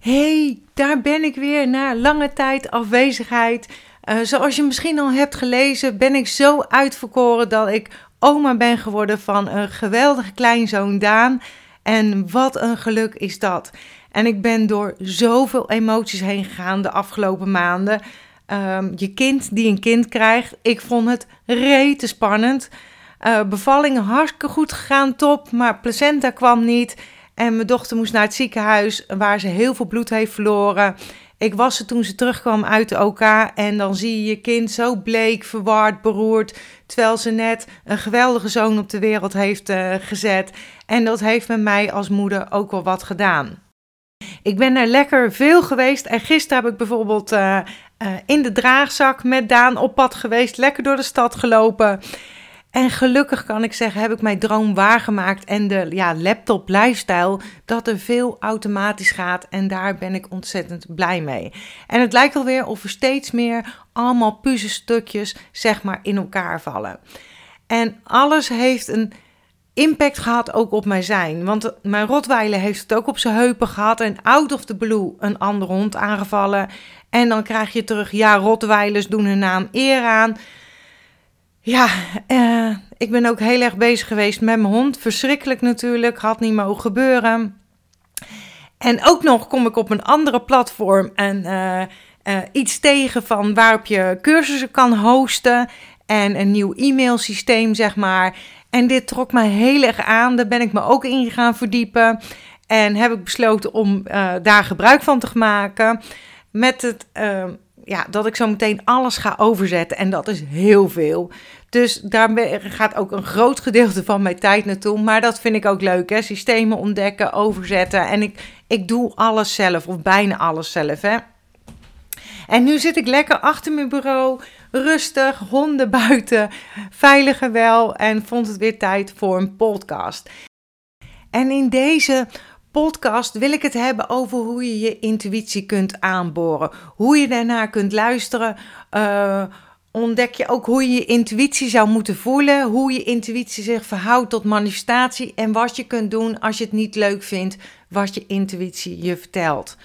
hey, daar ben ik weer na lange tijd afwezigheid. Uh, zoals je misschien al hebt gelezen, ben ik zo uitverkoren dat ik oma ben geworden van een geweldige kleinzoon Daan. En wat een geluk is dat. En ik ben door zoveel emoties heen gegaan de afgelopen maanden. Um, je kind die een kind krijgt, ik vond het rete spannend. Uh, bevallingen hartstikke goed gegaan, top, maar placenta kwam niet. En mijn dochter moest naar het ziekenhuis waar ze heel veel bloed heeft verloren. Ik was ze toen ze terugkwam uit de OK en dan zie je je kind zo bleek, verward, beroerd, terwijl ze net een geweldige zoon op de wereld heeft uh, gezet. En dat heeft met mij als moeder ook wel wat gedaan. Ik ben er lekker veel geweest en gisteren heb ik bijvoorbeeld uh, uh, in de draagzak met Daan op pad geweest, lekker door de stad gelopen. En gelukkig kan ik zeggen, heb ik mijn droom waargemaakt en de ja, laptop lifestyle, dat er veel automatisch gaat en daar ben ik ontzettend blij mee. En het lijkt alweer of er steeds meer allemaal puzzelstukjes zeg maar in elkaar vallen. En alles heeft een impact gehad ook op mijn zijn. Want mijn Rotweiler heeft het ook op zijn heupen gehad en out of the blue een andere hond aangevallen. En dan krijg je terug, ja, Rotweilers doen hun naam eer aan. Ja, uh, ik ben ook heel erg bezig geweest met mijn hond. Verschrikkelijk natuurlijk, had niet mogen gebeuren. En ook nog kom ik op een andere platform en uh, uh, iets tegen van waarop je cursussen kan hosten. En een nieuw e-mailsysteem, zeg maar. En dit trok mij heel erg aan. Daar ben ik me ook in gaan verdiepen. En heb ik besloten om daar gebruik van te maken. Met het ja, dat ik zo meteen alles ga overzetten. En dat is heel veel. Dus daar gaat ook een groot gedeelte van mijn tijd naartoe. Maar dat vind ik ook leuk, hè? Systemen ontdekken, overzetten. En ik, ik doe alles zelf, of bijna alles zelf, hè? En nu zit ik lekker achter mijn bureau, rustig, honden buiten, veilig wel. En vond het weer tijd voor een podcast. En in deze podcast wil ik het hebben over hoe je je intuïtie kunt aanboren. Hoe je daarnaar kunt luisteren. Uh, ontdek je ook hoe je je intuïtie zou moeten voelen. Hoe je intuïtie zich verhoudt tot manifestatie. En wat je kunt doen als je het niet leuk vindt wat je intuïtie je vertelt.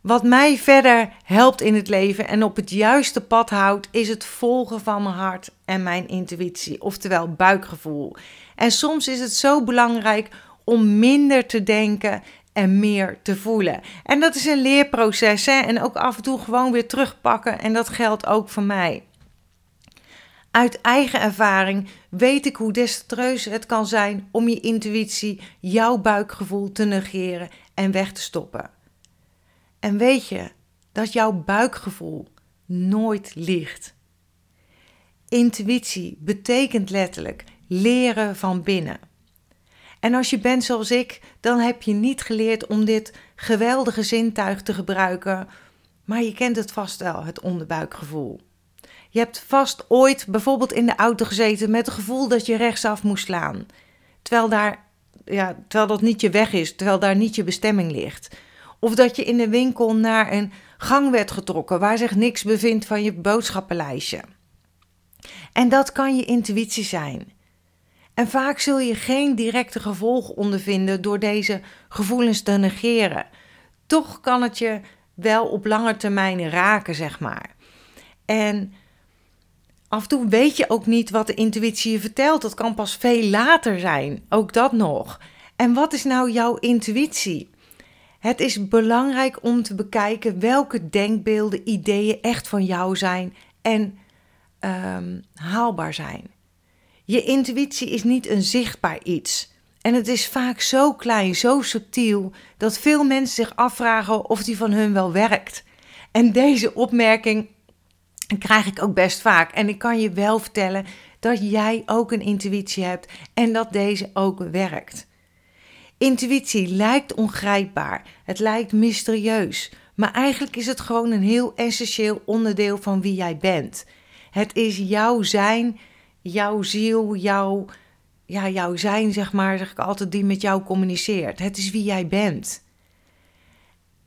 Wat mij verder helpt in het leven en op het juiste pad houdt, is het volgen van mijn hart en mijn intuïtie, oftewel buikgevoel. En soms is het zo belangrijk om minder te denken en meer te voelen. En dat is een leerproces hè? en ook af en toe gewoon weer terugpakken en dat geldt ook voor mij. Uit eigen ervaring weet ik hoe desastreus het kan zijn om je intuïtie, jouw buikgevoel te negeren en weg te stoppen. En weet je dat jouw buikgevoel nooit liegt. Intuïtie betekent letterlijk leren van binnen. En als je bent zoals ik, dan heb je niet geleerd om dit geweldige zintuig te gebruiken, maar je kent het vast wel, het onderbuikgevoel. Je hebt vast ooit bijvoorbeeld in de auto gezeten met het gevoel dat je rechtsaf moest slaan, terwijl, daar, ja, terwijl dat niet je weg is, terwijl daar niet je bestemming ligt. Of dat je in de winkel naar een gang werd getrokken waar zich niks bevindt van je boodschappenlijstje. En dat kan je intuïtie zijn. En vaak zul je geen directe gevolgen ondervinden door deze gevoelens te negeren. Toch kan het je wel op lange termijn raken, zeg maar. En af en toe weet je ook niet wat de intuïtie je vertelt. Dat kan pas veel later zijn. Ook dat nog. En wat is nou jouw intuïtie? Het is belangrijk om te bekijken welke denkbeelden, ideeën echt van jou zijn en um, haalbaar zijn. Je intuïtie is niet een zichtbaar iets. En het is vaak zo klein, zo subtiel, dat veel mensen zich afvragen of die van hun wel werkt. En deze opmerking krijg ik ook best vaak. En ik kan je wel vertellen dat jij ook een intuïtie hebt en dat deze ook werkt. Intuïtie lijkt ongrijpbaar, het lijkt mysterieus, maar eigenlijk is het gewoon een heel essentieel onderdeel van wie jij bent. Het is jouw zijn jouw ziel, jouw, ja, jouw zijn, zeg maar, zeg ik altijd, die met jou communiceert. Het is wie jij bent.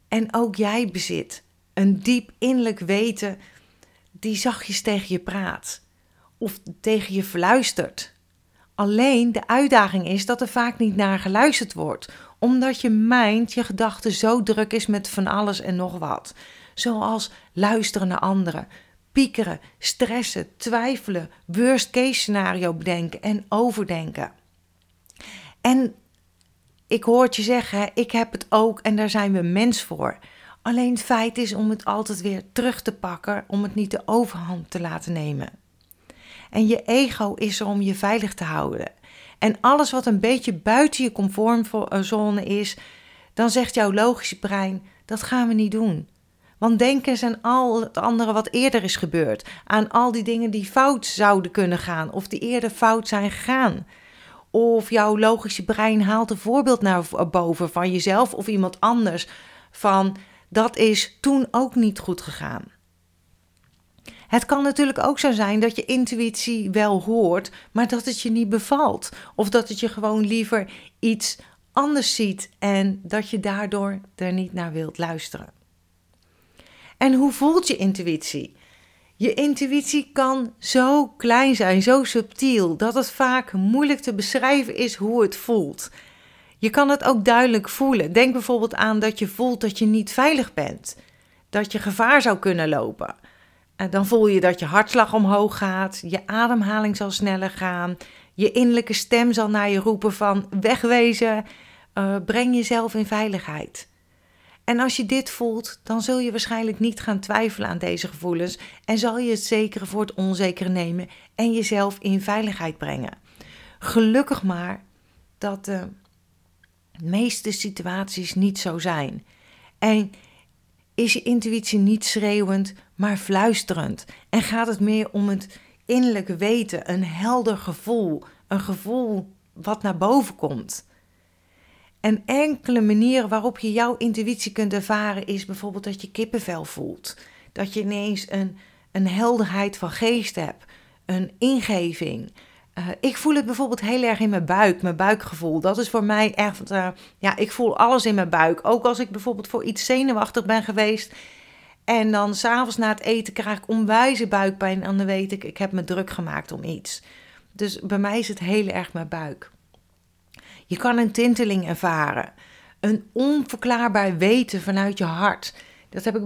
En ook jij bezit een diep innerlijk weten die zachtjes tegen je praat of tegen je verluistert. Alleen de uitdaging is dat er vaak niet naar geluisterd wordt, Omdat je mind, je gedachten zo druk is met van alles en nog wat. Zoals luisteren naar anderen, piekeren, stressen, twijfelen, worst case scenario bedenken en overdenken. En ik hoor het je zeggen, ik heb het ook en daar zijn we mens voor. Alleen het feit is om het altijd weer terug te pakken, om het niet de overhand te laten nemen. En je ego is er om je veilig te houden. En alles wat een beetje buiten je comfortzone is, dan zegt jouw logische brein: dat gaan we niet doen. Want denken aan al het andere wat eerder is gebeurd, aan al die dingen die fout zouden kunnen gaan of die eerder fout zijn gegaan. Of jouw logische brein haalt een voorbeeld naar boven van jezelf of iemand anders van dat is toen ook niet goed gegaan. Het kan natuurlijk ook zo zijn dat je intuïtie wel hoort, maar dat het je niet bevalt. Of dat het je gewoon liever iets anders ziet en dat je daardoor er niet naar wilt luisteren. En hoe voelt je intuïtie? Je intuïtie kan zo klein zijn, zo subtiel, dat het vaak moeilijk te beschrijven is hoe het voelt. Je kan het ook duidelijk voelen. Denk bijvoorbeeld aan dat je voelt dat je niet veilig bent, dat je gevaar zou kunnen lopen. En dan voel je dat je hartslag omhoog gaat, je ademhaling zal sneller gaan, je innerlijke stem zal naar je roepen van wegwezen, uh, breng jezelf in veiligheid. En als je dit voelt, dan zul je waarschijnlijk niet gaan twijfelen aan deze gevoelens en zal je het zekere voor het onzekere nemen en jezelf in veiligheid brengen. Gelukkig maar dat de meeste situaties niet zo zijn. En is je intuïtie niet schreeuwend, maar fluisterend. En gaat het meer om het innerlijke weten, een helder gevoel, een gevoel wat naar boven komt. En enkele manieren waarop je jouw intuïtie kunt ervaren is bijvoorbeeld dat je kippenvel voelt. Dat je ineens een, een helderheid van geest hebt, een ingeving. Uh, ik voel het bijvoorbeeld heel erg in mijn buik, mijn buikgevoel. Dat is voor mij echt, uh, ja, ik voel alles in mijn buik. Ook als ik bijvoorbeeld voor iets zenuwachtig ben geweest. En dan s'avonds na het eten krijg ik onwijze buikpijn. En dan weet ik, ik heb me druk gemaakt om iets. Dus bij mij is het heel erg mijn buik. Je kan een tinteling ervaren. Een onverklaarbaar weten vanuit je hart. Dat heb ik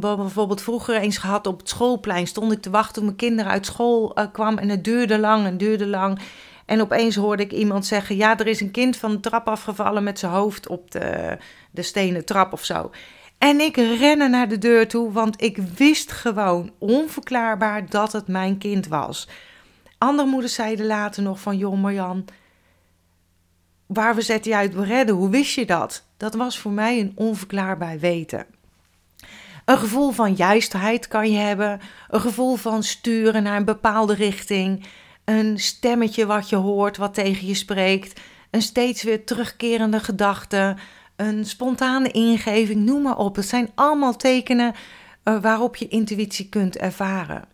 bijvoorbeeld vroeger eens gehad op het schoolplein. Stond ik te wachten toen mijn kinderen uit school uh, kwam en het duurde lang en duurde lang. En opeens hoorde ik iemand zeggen: Ja, er is een kind van de trap afgevallen met zijn hoofd op de, de stenen trap of zo. En ik rende naar de deur toe, want ik wist gewoon onverklaarbaar dat het mijn kind was. Andere moeders zeiden later nog van: Joh, Marjan, waar we zetten je uit redden? Hoe wist je dat? Dat was voor mij een onverklaarbaar weten. Een gevoel van juistheid kan je hebben, een gevoel van sturen naar een bepaalde richting, een stemmetje wat je hoort, wat tegen je spreekt, een steeds weer terugkerende gedachte, een spontane ingeving, noem maar op. Het zijn allemaal tekenen uh, waarop je intuïtie kunt ervaren.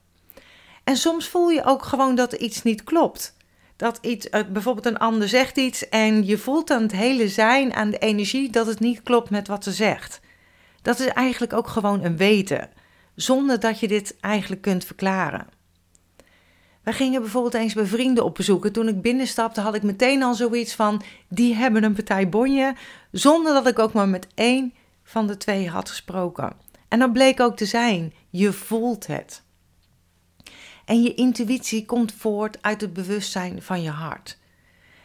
En soms voel je ook gewoon dat iets niet klopt. Dat iets, uh, bijvoorbeeld een ander zegt iets en je voelt aan het hele zijn, aan de energie, dat het niet klopt met wat ze zegt. Dat is eigenlijk ook gewoon een weten, zonder dat je dit eigenlijk kunt verklaren. Wij gingen bijvoorbeeld eens bij vrienden op bezoek. toen ik binnenstapte, had ik meteen al zoiets van: die hebben een partij bonje. Zonder dat ik ook maar met één van de twee had gesproken. En dat bleek ook te zijn: je voelt het. En je intuïtie komt voort uit het bewustzijn van je hart.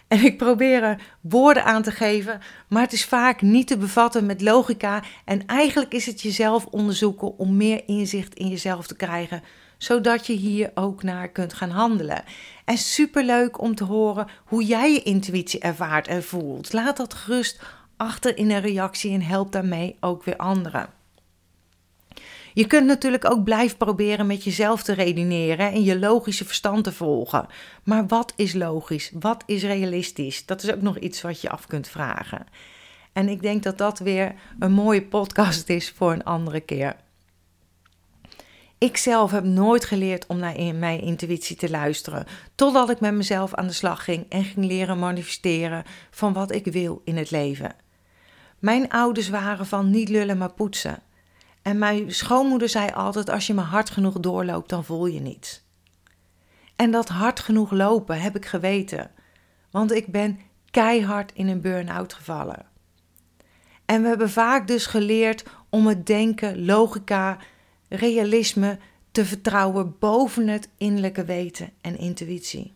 En ik probeer er woorden aan te geven, maar het is vaak niet te bevatten met logica. En eigenlijk is het jezelf onderzoeken om meer inzicht in jezelf te krijgen, zodat je hier ook naar kunt gaan handelen. En superleuk om te horen hoe jij je intuïtie ervaart en voelt. Laat dat gerust achter in een reactie en help daarmee ook weer anderen. Je kunt natuurlijk ook blijven proberen met jezelf te redeneren en je logische verstand te volgen. Maar wat is logisch? Wat is realistisch? Dat is ook nog iets wat je af kunt vragen. En ik denk dat dat weer een mooie podcast is voor een andere keer. Ik zelf heb nooit geleerd om naar mijn intuïtie te luisteren, totdat ik met mezelf aan de slag ging en ging leren manifesteren van wat ik wil in het leven. Mijn ouders waren van niet lullen maar poetsen. En mijn schoonmoeder zei altijd: als je maar hard genoeg doorloopt, dan voel je niets. En dat hard genoeg lopen heb ik geweten, want ik ben keihard in een burn-out gevallen. En we hebben vaak dus geleerd om het denken, logica, realisme te vertrouwen boven het innerlijke weten en intuïtie.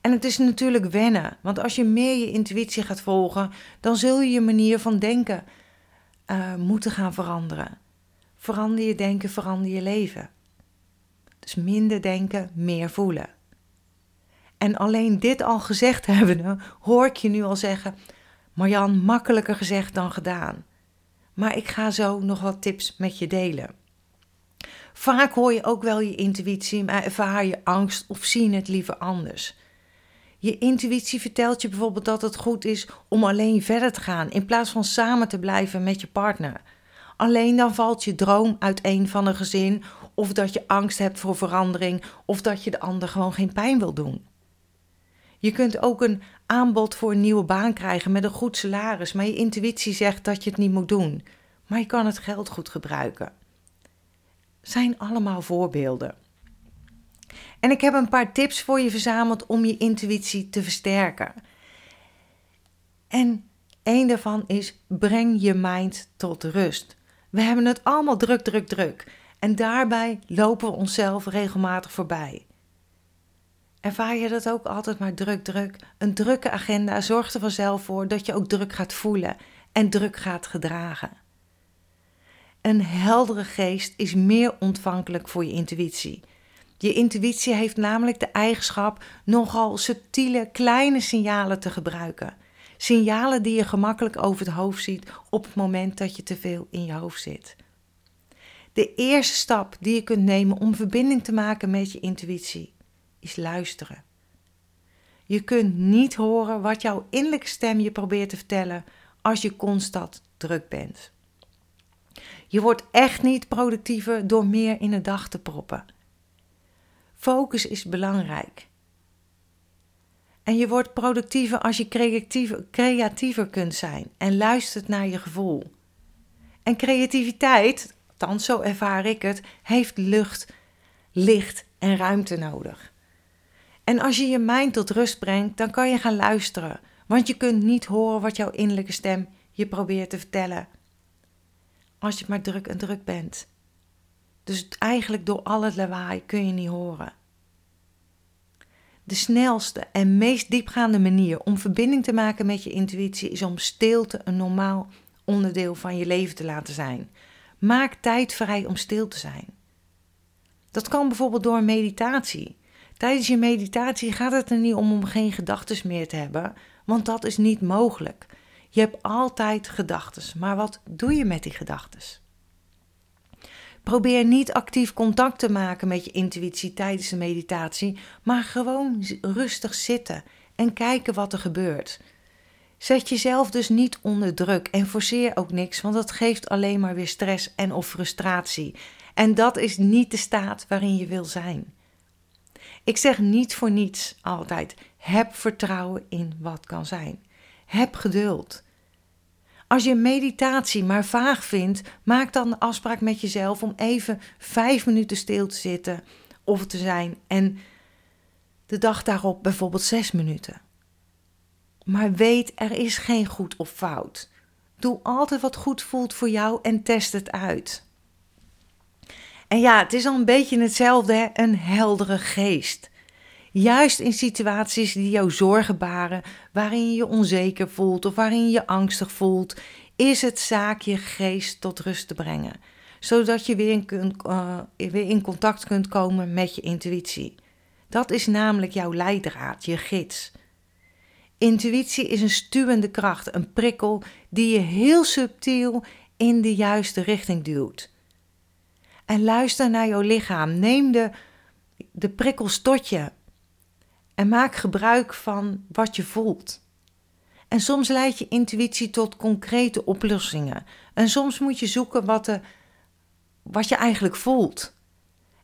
En het is natuurlijk wennen, want als je meer je intuïtie gaat volgen, dan zul je je manier van denken uh, moeten gaan veranderen. Verander je denken, verander je leven. Dus minder denken, meer voelen. En alleen dit al gezegd hebbende, hoor ik je nu al zeggen: Marjan, makkelijker gezegd dan gedaan. Maar ik ga zo nog wat tips met je delen. Vaak hoor je ook wel je intuïtie, maar ervaar je angst of zie het liever anders. Je intuïtie vertelt je bijvoorbeeld dat het goed is om alleen verder te gaan in plaats van samen te blijven met je partner. Alleen dan valt je droom uiteen van een gezin, of dat je angst hebt voor verandering, of dat je de ander gewoon geen pijn wil doen. Je kunt ook een aanbod voor een nieuwe baan krijgen met een goed salaris, maar je intuïtie zegt dat je het niet moet doen. Maar je kan het geld goed gebruiken. Zijn allemaal voorbeelden. En ik heb een paar tips voor je verzameld om je intuïtie te versterken. En één daarvan is: breng je mind tot rust. We hebben het allemaal druk, druk, druk. En daarbij lopen we onszelf regelmatig voorbij. Ervaar je dat ook altijd maar druk, druk? Een drukke agenda zorgt er vanzelf voor dat je ook druk gaat voelen en druk gaat gedragen. Een heldere geest is meer ontvankelijk voor je intuïtie. Je intuïtie heeft namelijk de eigenschap nogal subtiele kleine signalen te gebruiken. Signalen die je gemakkelijk over het hoofd ziet op het moment dat je te veel in je hoofd zit. De eerste stap die je kunt nemen om verbinding te maken met je intuïtie is luisteren. Je kunt niet horen wat jouw innerlijke stem je probeert te vertellen als je constant druk bent. Je wordt echt niet productiever door meer in de dag te proppen. Focus is belangrijk. En je wordt productiever als je creatiever, kunt zijn en luistert naar je gevoel. En creativiteit, althans zo ervaar ik het, heeft lucht, licht en ruimte nodig. En als je je mind tot rust brengt, dan kan je gaan luisteren, want je kunt niet horen wat jouw innerlijke stem je probeert te vertellen. Als je maar druk en druk bent. Dus eigenlijk door al het lawaai kun je niet horen. De snelste en meest diepgaande manier om verbinding te maken met je intuïtie is om stilte een normaal onderdeel van je leven te laten zijn. Maak tijd vrij om stil te zijn. Dat kan bijvoorbeeld door meditatie. Tijdens je meditatie gaat het er niet om om geen gedachten meer te hebben, want dat is niet mogelijk. Je hebt altijd gedachten, maar wat doe je met die gedachten? Probeer niet actief contact te maken met je intuïtie tijdens de meditatie, maar gewoon rustig zitten en kijken wat er gebeurt. Zet jezelf dus niet onder druk en forceer ook niks, want dat geeft alleen maar weer stress en of frustratie. En dat is niet de staat waarin je wil zijn. Ik zeg niet voor niets altijd: heb vertrouwen in wat kan zijn. Heb geduld. Als je meditatie maar vaag vindt, maak dan de afspraak met jezelf om even vijf minuten stil te zitten of te zijn en de dag daarop bijvoorbeeld zes minuten. Maar weet, er is geen goed of fout. Doe altijd wat goed voelt voor jou en test het uit. En ja, het is al een beetje hetzelfde, een heldere geest. Juist in situaties die jou zorgen baren, waarin je je onzeker voelt of waarin je angstig voelt, is het zaak je geest tot rust te brengen. Zodat je weer in, kunt, uh, weer in contact kunt komen met je intuïtie. Dat is namelijk jouw leidraad, je gids. Intuïtie is een stuwende kracht, een prikkel die je heel subtiel in de juiste richting duwt. En luister naar jouw lichaam. Neem de, de prikkels tot je en maak gebruik van wat je voelt. En soms leidt je intuïtie tot concrete oplossingen. En soms moet je zoeken wat, de, wat je eigenlijk voelt.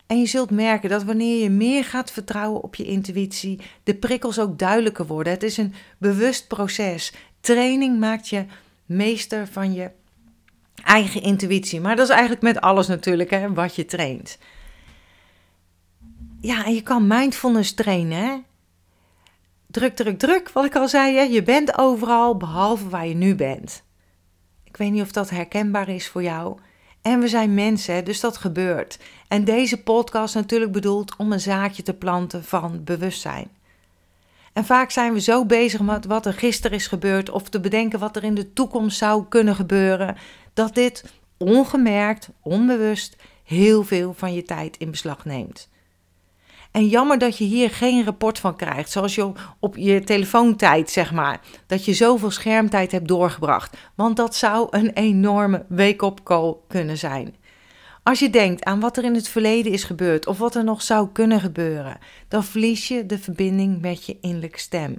En je zult merken dat wanneer je meer gaat vertrouwen op je intuïtie, de prikkels ook duidelijker worden. Het is een bewust proces. Training maakt je meester van je eigen intuïtie. Maar dat is eigenlijk met alles natuurlijk, hè, wat je traint. Ja, en je kan mindfulness trainen. Hè? Druk, druk, druk, wat ik al zei, hè? je bent overal behalve waar je nu bent. Ik weet niet of dat herkenbaar is voor jou. En we zijn mensen, dus dat gebeurt. En deze podcast natuurlijk bedoeld om een zaadje te planten van bewustzijn. En vaak zijn we zo bezig met wat er gisteren is gebeurd of te bedenken wat er in de toekomst zou kunnen gebeuren, dat dit ongemerkt, onbewust heel veel van je tijd in beslag neemt. En jammer dat je hier geen rapport van krijgt, zoals je op je telefoontijd, zeg maar. Dat je zoveel schermtijd hebt doorgebracht. Want dat zou een enorme wake-up call kunnen zijn. Als je denkt aan wat er in het verleden is gebeurd of wat er nog zou kunnen gebeuren, dan verlies je de verbinding met je innerlijke stem.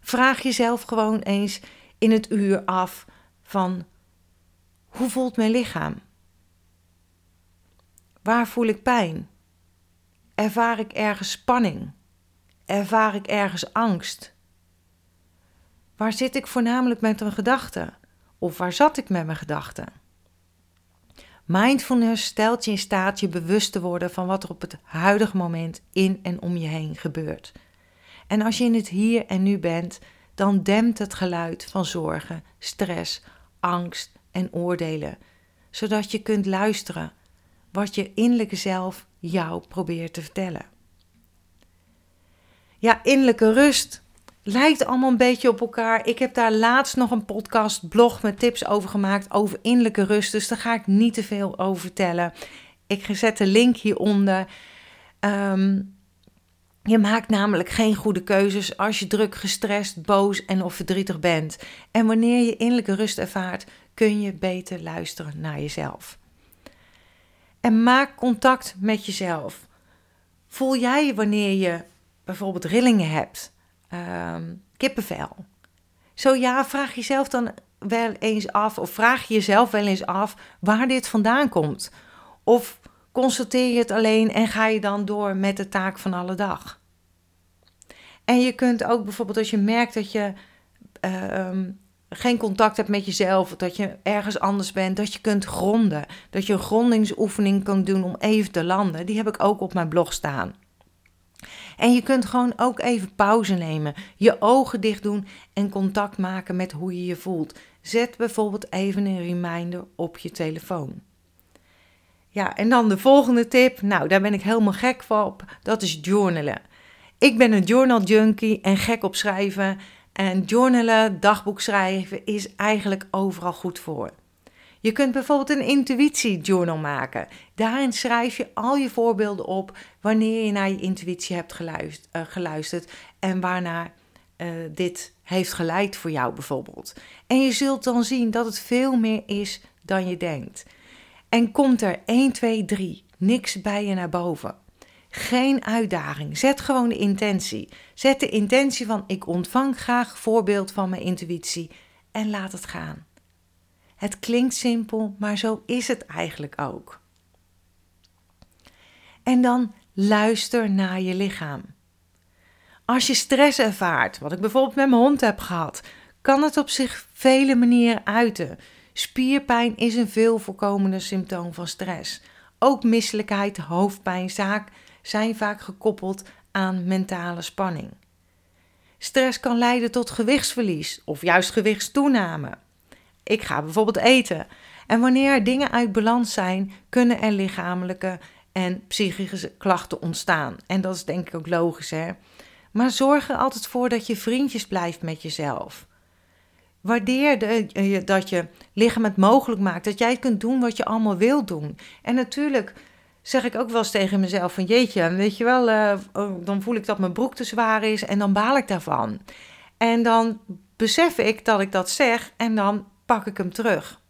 Vraag jezelf gewoon eens in het uur af van hoe voelt mijn lichaam? Waar voel ik pijn? Ervaar ik ergens spanning? Ervaar ik ergens angst? Waar zit ik voornamelijk met mijn gedachten? Of waar zat ik met mijn gedachten? Mindfulness stelt je in staat je bewust te worden van wat er op het huidige moment in en om je heen gebeurt. En als je in het hier en nu bent, dan dempt het geluid van zorgen, stress, angst en oordelen, zodat je kunt luisteren wat je innerlijke zelf jou probeert te vertellen. Ja, innerlijke rust lijkt allemaal een beetje op elkaar. Ik heb daar laatst nog een podcast, blog met tips over gemaakt over innerlijke rust. Dus daar ga ik niet te veel over vertellen. Ik zet de link hieronder. Um, je maakt namelijk geen goede keuzes als je druk, gestrest, boos en of verdrietig bent. En wanneer je innerlijke rust ervaart, kun je beter luisteren naar jezelf. En maak contact met jezelf. Voel jij wanneer je bijvoorbeeld rillingen hebt, um, kippenvel? Zo ja, vraag jezelf dan wel eens af, of vraag je jezelf wel eens af waar dit vandaan komt. Of constateer je het alleen en ga je dan door met de taak van alle dag. En je kunt ook bijvoorbeeld als je merkt dat je uh, geen contact hebt met jezelf, dat je ergens anders bent, dat je kunt gronden. Dat je een grondingsoefening kan doen om even te landen. Die heb ik ook op mijn blog staan. En je kunt gewoon ook even pauze nemen, je ogen dicht doen en contact maken met hoe je je voelt. Zet bijvoorbeeld even een reminder op je telefoon. Ja, en dan de volgende tip. Nou, daar ben ik helemaal gek op. Dat is journalen. Ik ben een journal junkie en gek op schrijven. En journalen, dagboek schrijven is eigenlijk overal goed voor. Je kunt bijvoorbeeld een intuïtiejournal maken. Daarin schrijf je al je voorbeelden op wanneer je naar je intuïtie hebt geluisterd, uh, geluisterd en waarnaar uh, dit heeft geleid voor jou bijvoorbeeld. En je zult dan zien dat het veel meer is dan je denkt. En komt er 1, 2, 3 niks bij je naar boven, geen uitdaging. Zet gewoon de intentie. Zet de intentie van ik ontvang graag voorbeeld van mijn intuïtie en laat het gaan. Het klinkt simpel, maar zo is het eigenlijk ook. En dan luister naar je lichaam. Als je stress ervaart, wat ik bijvoorbeeld met mijn hond heb gehad, kan het op zich vele manieren uiten. Spierpijn is een veel voorkomende symptoom van stress. Ook misselijkheid, hoofdpijn, zaak zijn vaak gekoppeld aan mentale spanning. Stress kan leiden tot gewichtsverlies of juist gewichtstoename. Ik ga bijvoorbeeld eten. En wanneer dingen uit balans zijn, kunnen er lichamelijke en psychische klachten ontstaan. En dat is denk ik ook logisch, hè? Maar zorg er altijd voor dat je vriendjes blijft met jezelf. Waardeer de, dat je lichaam het mogelijk maakt, dat jij kunt doen wat je allemaal wilt doen. En natuurlijk zeg ik ook wel eens tegen mezelf van jeetje, weet je wel, uh, dan voel ik dat mijn broek te zwaar is en dan baal ik daarvan. En dan besef ik dat ik dat zeg en dan pak ik hem terug.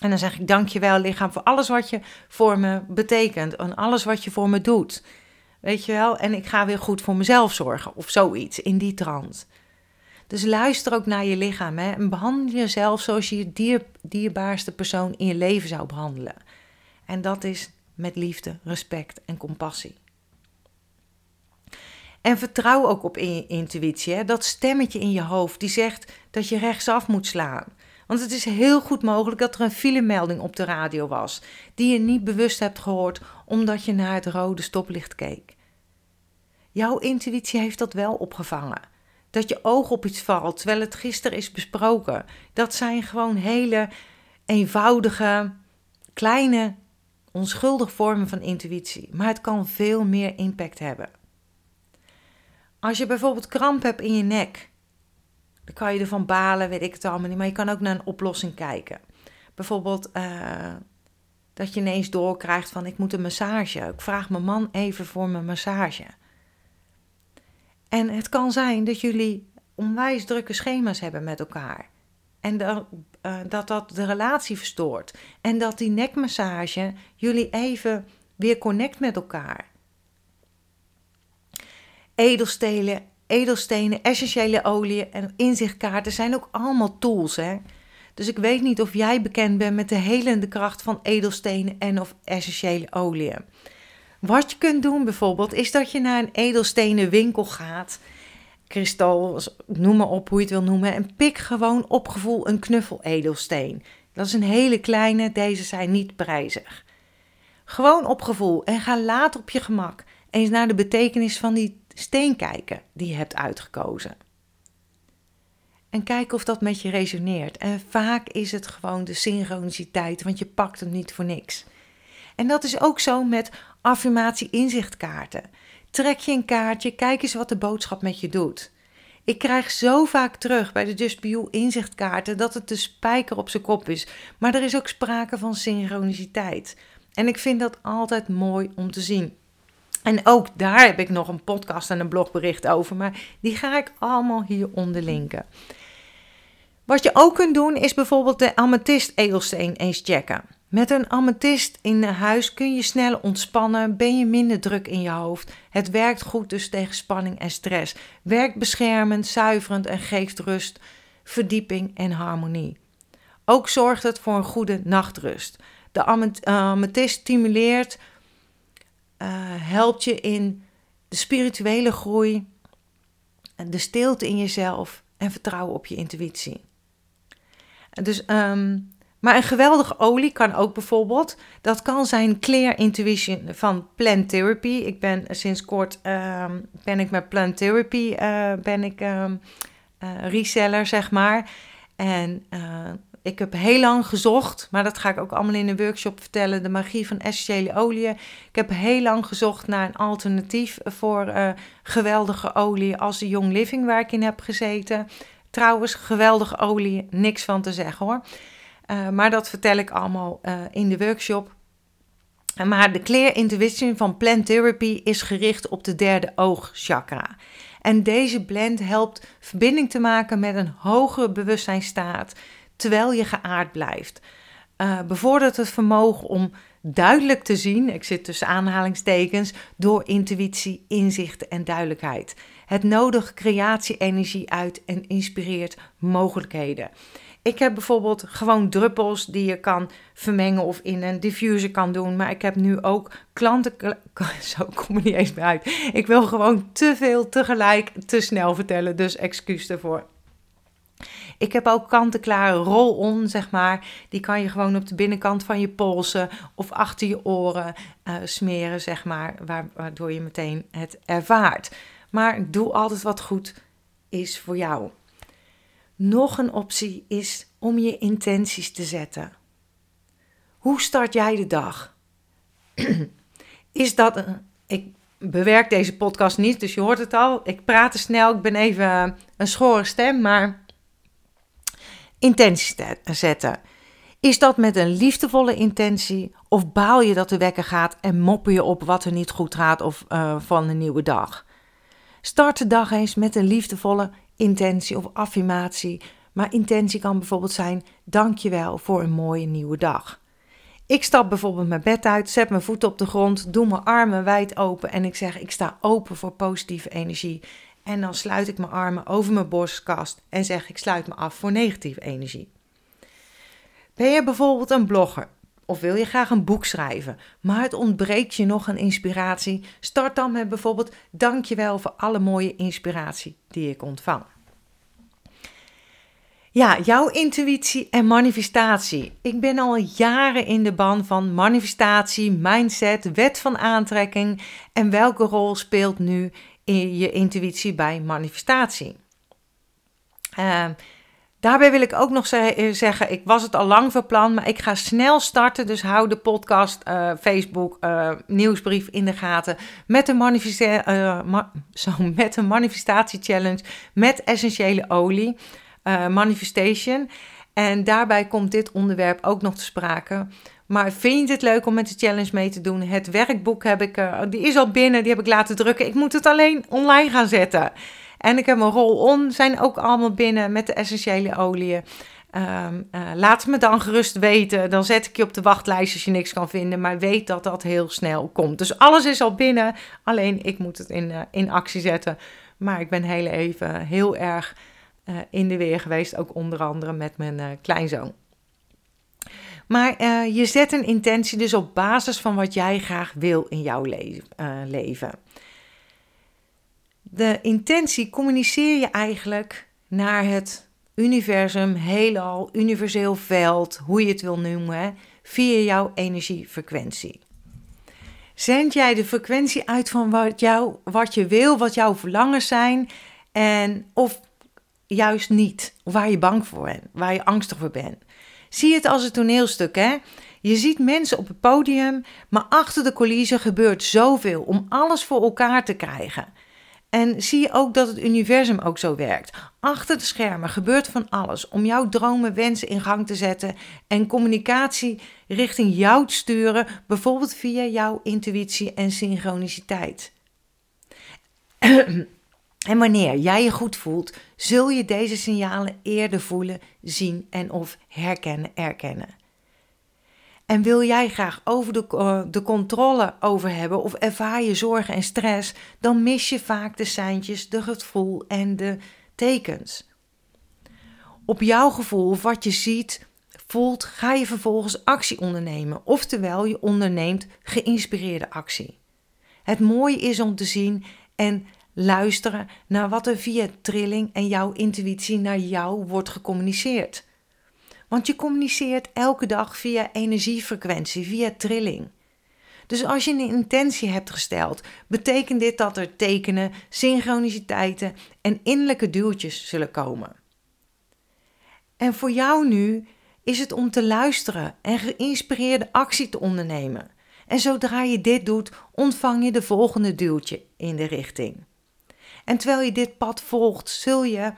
En dan zeg ik dankjewel lichaam voor alles wat je voor me betekent en alles wat je voor me doet. Weet je wel? En ik ga weer goed voor mezelf zorgen of zoiets in die trant. Dus luister ook naar je lichaam hè? en behandel jezelf zoals je je dier, dierbaarste persoon in je leven zou behandelen. En dat is met liefde, respect en compassie. En vertrouw ook op je intuïtie. Hè? Dat stemmetje in je hoofd die zegt dat je rechtsaf moet slaan. Want het is heel goed mogelijk dat er een filemelding op de radio was, die je niet bewust hebt gehoord omdat je naar het rode stoplicht keek. Jouw intuïtie heeft dat wel opgevangen. Dat je oog op iets valt terwijl het gisteren is besproken. Dat zijn gewoon hele eenvoudige, kleine, onschuldige vormen van intuïtie. Maar het kan veel meer impact hebben. Als je bijvoorbeeld kramp hebt in je nek, dan kan je ervan balen, weet ik het allemaal niet. Maar je kan ook naar een oplossing kijken. Bijvoorbeeld uh, dat je ineens doorkrijgt van ik moet een massage. Ik vraag mijn man even voor mijn massage. En het kan zijn dat jullie onwijs drukke schema's hebben met elkaar. En uh, dat dat de relatie verstoort. En dat die nekmassage jullie even weer connect met elkaar. Edelstenen, edelstenen, essentiële oliën en inzichtkaarten zijn ook allemaal tools. Hè? Dus ik weet niet of jij bekend bent met de helende kracht van edelstenen en of essentiële oliën. Wat je kunt doen bijvoorbeeld is dat je naar een edelstenen winkel gaat. Kristal, noem maar op hoe je het wil noemen. En pik gewoon op gevoel een knuffel edelsteen. Dat is een hele kleine, deze zijn niet prijzig. Gewoon op gevoel en ga later op je gemak eens naar de betekenis van die steen kijken die je hebt uitgekozen. En kijk of dat met je resoneert. En vaak is het gewoon de synchroniciteit, want je pakt hem niet voor niks. En dat is ook zo met affirmatie-inzichtkaarten. Trek je een kaartje, kijk eens wat de boodschap met je doet. Ik krijg zo vaak terug bij de Just You inzichtkaarten dat het de spijker op zijn kop is. Maar er is ook sprake van synchroniciteit. En ik vind dat altijd mooi om te zien. En ook daar heb ik nog een podcast en een blogbericht over, maar die ga ik allemaal hieronder linken. Wat je ook kunt doen is bijvoorbeeld de amethyst edelsteen eens checken. Met een amethyst in huis kun je sneller ontspannen, ben je minder druk in je hoofd. Het werkt goed dus tegen spanning en stress. Werkt beschermend, zuiverend en geeft rust, verdieping en harmonie. Ook zorgt het voor een goede nachtrust. De amethyst stimuleert, uh, helpt je in de spirituele groei, de stilte in jezelf en vertrouwen op je intuïtie. Dus, um, maar een geweldige olie kan ook bijvoorbeeld, dat kan zijn Clear Intuition van Plant Therapy. Ik ben sinds kort, um, ben ik met Plant Therapy, uh, ben ik um, uh, reseller zeg maar. En ik heb heel lang gezocht, maar dat ga ik ook allemaal in een workshop vertellen, de magie van essentiële oliën. Ik heb heel lang gezocht naar een alternatief voor geweldige olie als de Young Living waar ik in heb gezeten. Trouwens, geweldige olie, niks van te zeggen hoor. Uh, maar dat vertel ik allemaal uh, in de workshop. Maar de Clear Intuition van Plant Therapy is gericht op de derde oogchakra. En deze blend helpt verbinding te maken met een hogere bewustzijnstaat terwijl je geaard blijft. Uh, bevordert het vermogen om duidelijk te zien, ik zit tussen aanhalingstekens, door intuïtie, inzichten en duidelijkheid. Het nodigt creatie-energie uit en inspireert mogelijkheden. Ik heb bijvoorbeeld gewoon druppels die je kan vermengen of in een diffuser kan doen. Maar ik heb nu ook klanten. Zo kom ik niet eens meer uit. Ik wil gewoon te veel tegelijk te snel vertellen. Dus excuus daarvoor. Ik heb ook kant-en-klare roll-on, zeg maar. Die kan je gewoon op de binnenkant van je polsen of achter je oren uh, smeren, zeg maar. Waardoor je meteen het ervaart. Maar doe altijd wat goed is voor jou. Nog een optie is om je intenties te zetten. Hoe start jij de dag? is dat een. Ik bewerk deze podcast niet, dus je hoort het al. Ik praat te snel, ik ben even een schorre stem, maar intenties zetten. Is dat met een liefdevolle intentie of baal je dat de wekker gaat en moppen je op wat er niet goed gaat of uh, van een nieuwe dag? Start de dag eens met een liefdevolle intentie of affirmatie. Maar intentie kan bijvoorbeeld zijn: dankjewel voor een mooie nieuwe dag. Ik stap bijvoorbeeld mijn bed uit, zet mijn voeten op de grond, doe mijn armen wijd open en ik zeg: ik sta open voor positieve energie. En dan sluit ik mijn armen over mijn borstkast en zeg ik sluit me af voor negatieve energie. Ben je bijvoorbeeld een blogger of wil je graag een boek schrijven, maar het ontbreekt je nog aan inspiratie? Start dan met bijvoorbeeld dankjewel voor alle mooie inspiratie die ik ontvang. Ja, jouw intuïtie en manifestatie. Ik ben al jaren in de ban van manifestatie, mindset, wet van aantrekking en welke rol speelt nu in je intuïtie bij manifestatie. Uh, Daarbij wil ik ook nog eh, zeggen, ik was het al lang verplan, maar ik ga snel starten. Dus hou de podcast, uh, Facebook, uh, nieuwsbrief in de gaten met ma zo, met manifestatie challenge met essentiële olie, manifestation. En daarbij komt dit onderwerp ook nog te sprake. Maar vind je het leuk om met de challenge mee te doen? Het werkboek heb ik, die is al binnen, die heb ik laten drukken. Ik moet het alleen online gaan zetten. En ik heb mijn roll-on, zijn ook allemaal binnen met de essentiële oliën. Um, uh, laat me dan gerust weten. Dan zet ik je op de wachtlijst als je niks kan vinden. Maar weet dat dat heel snel komt. Dus alles is al binnen. Alleen ik moet het in, in actie zetten. Maar ik ben heel even heel erg uh, in de weer geweest. Ook onder andere met mijn kleinzoon. Maar je zet een intentie dus op basis van wat jij graag wil in jouw le leven de intentie communiceer je eigenlijk naar het universum, heelal, universeel veld, hoe je het wil noemen, via jouw energiefrequentie. Zend jij de frequentie uit van wat, jou, wat je wil, wat jouw verlangens zijn, en of juist niet, of waar je bang voor bent, waar je angstig voor bent. Zie het als een toneelstuk, hè? Je ziet mensen op het podium, maar achter de coulissen gebeurt zoveel om alles voor elkaar te krijgen. En zie je ook dat het universum ook zo werkt. Achter de schermen gebeurt van alles om jouw dromen, wensen in gang te zetten en communicatie richting jou te sturen, bijvoorbeeld via jouw intuïtie en synchroniciteit. En wanneer jij je goed voelt, zul je deze signalen eerder voelen, zien en of herkennen, erkennen. En wil jij graag over de, de controle over hebben of ervaar je zorgen en stress, dan mis je vaak de seintjes, de gevoel en de tekens. Op jouw gevoel of wat je ziet, voelt, ga je vervolgens actie ondernemen. Oftewel, je onderneemt geïnspireerde actie. Het mooie is om te zien en luisteren naar wat er via trilling en jouw intuïtie naar jou wordt gecommuniceerd. Want je communiceert elke dag via energiefrequentie, via trilling. Dus als je een intentie hebt gesteld, betekent dit dat er tekenen, synchroniciteiten en innerlijke duwtjes zullen komen. En voor jou nu is het om te luisteren en geïnspireerde actie te ondernemen. En zodra je dit doet, ontvang je de volgende duwtje in de richting. En terwijl je dit pad volgt, zul je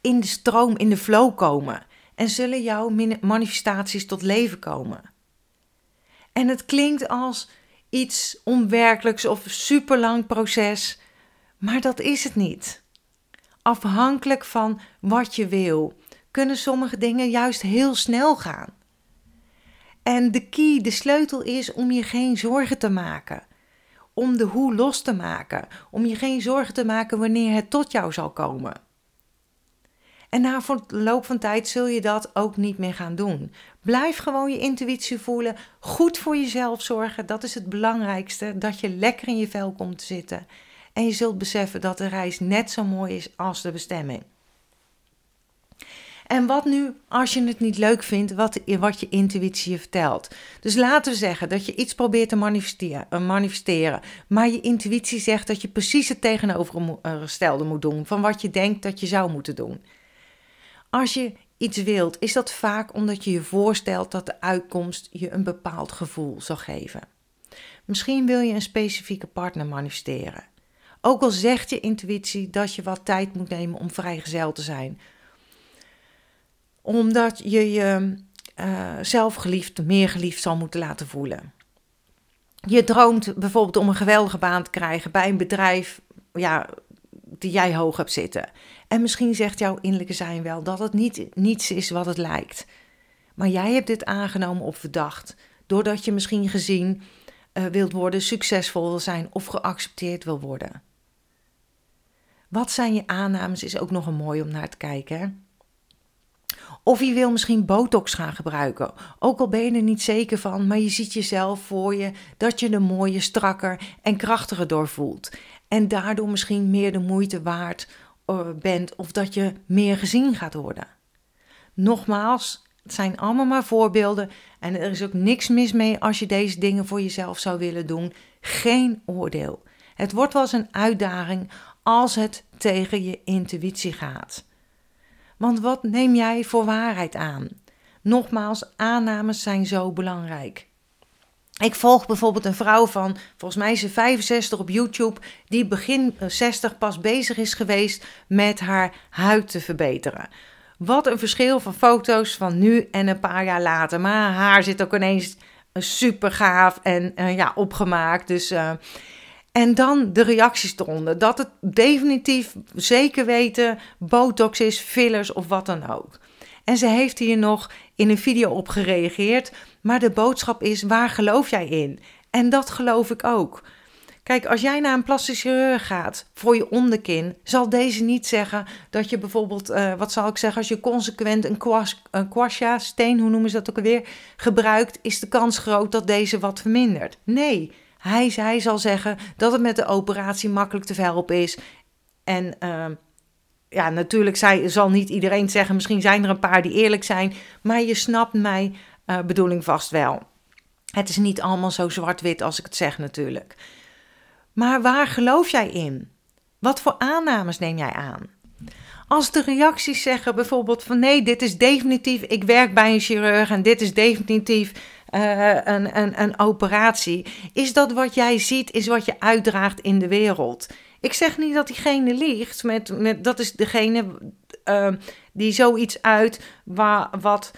in de stroom, in de flow komen en zullen jouw manifestaties tot leven komen. En het klinkt als iets onwerkelijks of superlang proces, maar dat is het niet. Afhankelijk van wat je wil, kunnen sommige dingen juist heel snel gaan. En de key, de sleutel is om je geen zorgen te maken. Om de hoe los te maken. Om je geen zorgen te maken wanneer het tot jou zal komen. En na verloop van tijd zul je dat ook niet meer gaan doen. Blijf gewoon je intuïtie voelen. Goed voor jezelf zorgen. Dat is het belangrijkste. Dat je lekker in je vel komt te zitten. En je zult beseffen dat de reis net zo mooi is als de bestemming. En wat nu als je het niet leuk vindt wat, wat je intuïtie je vertelt? Dus laten we zeggen dat je iets probeert te manifesteren, uh, manifesteren, maar je intuïtie zegt dat je precies het tegenovergestelde moet doen van wat je denkt dat je zou moeten doen. Als je iets wilt, is dat vaak omdat je je voorstelt dat de uitkomst je een bepaald gevoel zal geven. Misschien wil je een specifieke partner manifesteren. Ook al zegt je intuïtie dat je wat tijd moet nemen om vrijgezel te zijn. Omdat je je uh, zelf geliefd, meer geliefd zal moeten laten voelen. Je droomt bijvoorbeeld om een geweldige baan te krijgen bij een bedrijf ja, die jij hoog hebt zitten. En misschien zegt jouw innerlijke zijn wel dat het niet, niets is wat het lijkt. Maar jij hebt dit aangenomen of verdacht, doordat je misschien gezien uh, wilt worden, succesvol wil zijn of geaccepteerd wil worden. Wat zijn je aannames is ook nog een mooi om naar te kijken. Of je wil misschien botox gaan gebruiken. Ook al ben je er niet zeker van, maar je ziet jezelf voor je dat je er mooier, strakker en krachtiger door voelt. En daardoor misschien meer de moeite waard eh, bent of dat je meer gezien gaat worden. Nogmaals, het zijn allemaal maar voorbeelden en er is ook niks mis mee als je deze dingen voor jezelf zou willen doen. Geen oordeel. Het wordt wel eens een uitdaging als het tegen je intuïtie gaat. Want wat neem jij voor waarheid aan? Nogmaals, aannames zijn zo belangrijk. Ik volg bijvoorbeeld een vrouw van, volgens mij ze 65 op YouTube, die begin 60 pas bezig is geweest met haar huid te verbeteren. Wat een verschil van foto's van nu en een paar jaar later. Maar haar zit ook ineens super gaaf en uh, ja, opgemaakt. Dus, en dan de reacties eronder. Dat het definitief zeker weten botox is, fillers of wat dan ook. En ze heeft hier nog in een video op gereageerd. Maar de boodschap is: waar geloof jij in? En dat geloof ik ook. Kijk, als jij naar een plastische chirurg gaat voor je onderkin, zal deze niet zeggen dat je bijvoorbeeld, uh, wat zal ik zeggen, als je consequent een, kwas, steen, hoe noemen ze dat ook alweer, gebruikt, is de kans groot dat deze wat vermindert. Nee, hij, zal zeggen dat het met de operatie makkelijk te verhelpen is. En uh, ja, natuurlijk zij, zal niet iedereen zeggen, misschien zijn er een paar die eerlijk zijn, maar je snapt mijn uh, bedoeling vast wel. Het is niet allemaal zo zwart-wit als ik het zeg natuurlijk. Maar waar geloof jij in? Wat voor aannames neem jij aan? Als de reacties zeggen bijvoorbeeld van nee, dit is definitief, ik werk bij een chirurg en dit is definitief uh, een, een, een operatie, is dat wat jij ziet, is wat je uitdraagt in de wereld. Ik zeg niet dat diegene liegt, met, met, dat is degene uh, die zoiets uit wat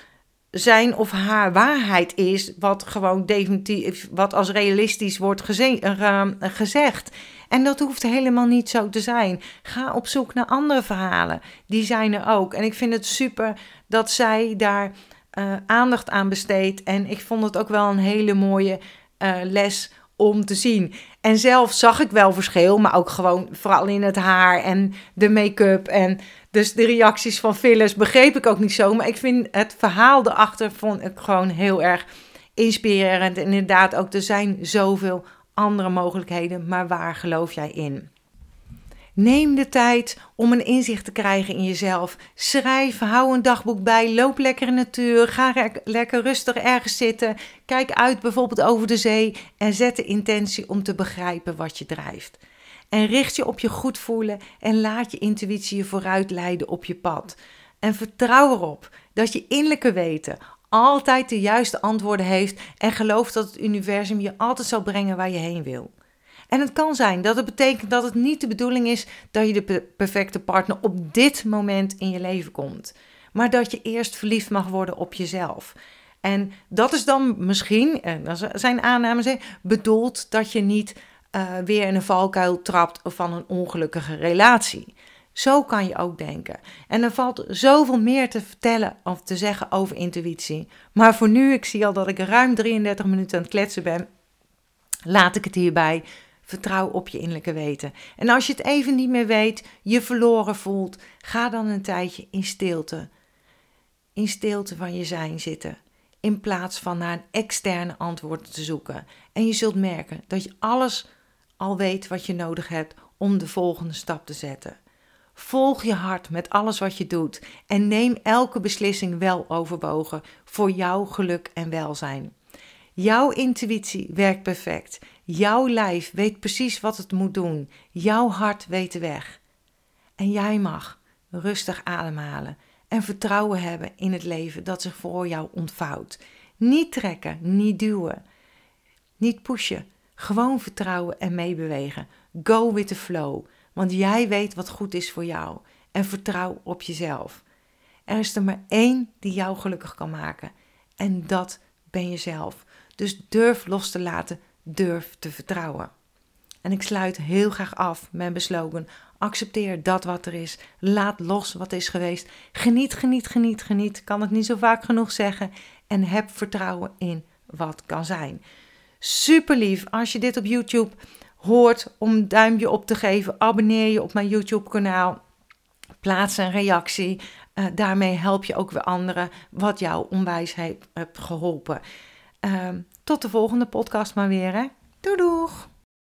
zijn of haar waarheid is, wat gewoon definitief, wat als realistisch wordt uh, gezegd. En dat hoeft helemaal niet zo te zijn. Ga op zoek naar andere verhalen. Die zijn er ook. En ik vind het super dat zij daar uh, aandacht aan besteedt. En ik vond het ook wel een hele mooie uh, les om te zien. En zelf zag ik wel verschil, maar ook gewoon vooral in het haar en de make-up. En dus de reacties van fillers begreep ik ook niet zo. Maar ik vind het verhaal erachter vond ik gewoon heel erg inspirerend. En inderdaad ook, er zijn zoveel andere mogelijkheden, maar waar geloof jij in? Neem de tijd om een inzicht te krijgen in jezelf. Schrijf, hou een dagboek bij, loop lekker in de natuur, ga lekker rustig ergens zitten. Kijk uit bijvoorbeeld over de zee en zet de intentie om te begrijpen wat je drijft. En richt je op je goed voelen en laat je intuïtie je vooruit leiden op je pad. En vertrouw erop dat je innerlijke weten altijd de juiste antwoorden heeft en geloof dat het universum je altijd zal brengen waar je heen wil. En het kan zijn dat het betekent dat het niet de bedoeling is dat je de perfecte partner op dit moment in je leven komt, maar dat je eerst verliefd mag worden op jezelf. En dat is dan misschien, en dat zijn aannames, bedoeld dat je niet uh, weer in een valkuil trapt van een ongelukkige relatie. Zo kan je ook denken. En er valt zoveel meer te vertellen of te zeggen over intuïtie. Maar voor nu, ik zie al dat ik ruim 33 minuten aan het kletsen ben. Laat ik het hierbij. Vertrouw op je innerlijke weten. En als je het even niet meer weet, je verloren voelt, ga dan een tijdje in stilte. In stilte van je zijn zitten. In plaats van naar een externe antwoord te zoeken. En je zult merken dat je alles al weet wat je nodig hebt om de volgende stap te zetten. Volg je hart met alles wat je doet en neem elke beslissing wel overwogen voor jouw geluk en welzijn. Jouw intuïtie werkt perfect. Jouw lijf weet precies wat het moet doen. Jouw hart weet de weg. En jij mag rustig ademhalen en vertrouwen hebben in het leven dat zich voor jou ontvouwt. Niet trekken, niet duwen, niet pushen. Gewoon vertrouwen en meebewegen. Go with the flow, want jij weet wat goed is voor jou. En vertrouw op jezelf. Er is er maar één die jou gelukkig kan maken. En dat ben jezelf. Dus durf los te laten, durf te vertrouwen. En ik sluit heel graag af met besloten: accepteer dat wat er is. Laat los wat is geweest. Geniet, geniet, geniet, geniet. Kan het niet zo vaak genoeg zeggen. En heb vertrouwen in wat kan zijn. Super lief als je dit op YouTube hoort om een duimpje op te geven. Abonneer je op mijn YouTube kanaal. Plaats een reactie. Uh, daarmee help je ook weer anderen wat jou onwijs heeft geholpen. Uh, tot de volgende podcast maar weer. Hè? Doei doeg!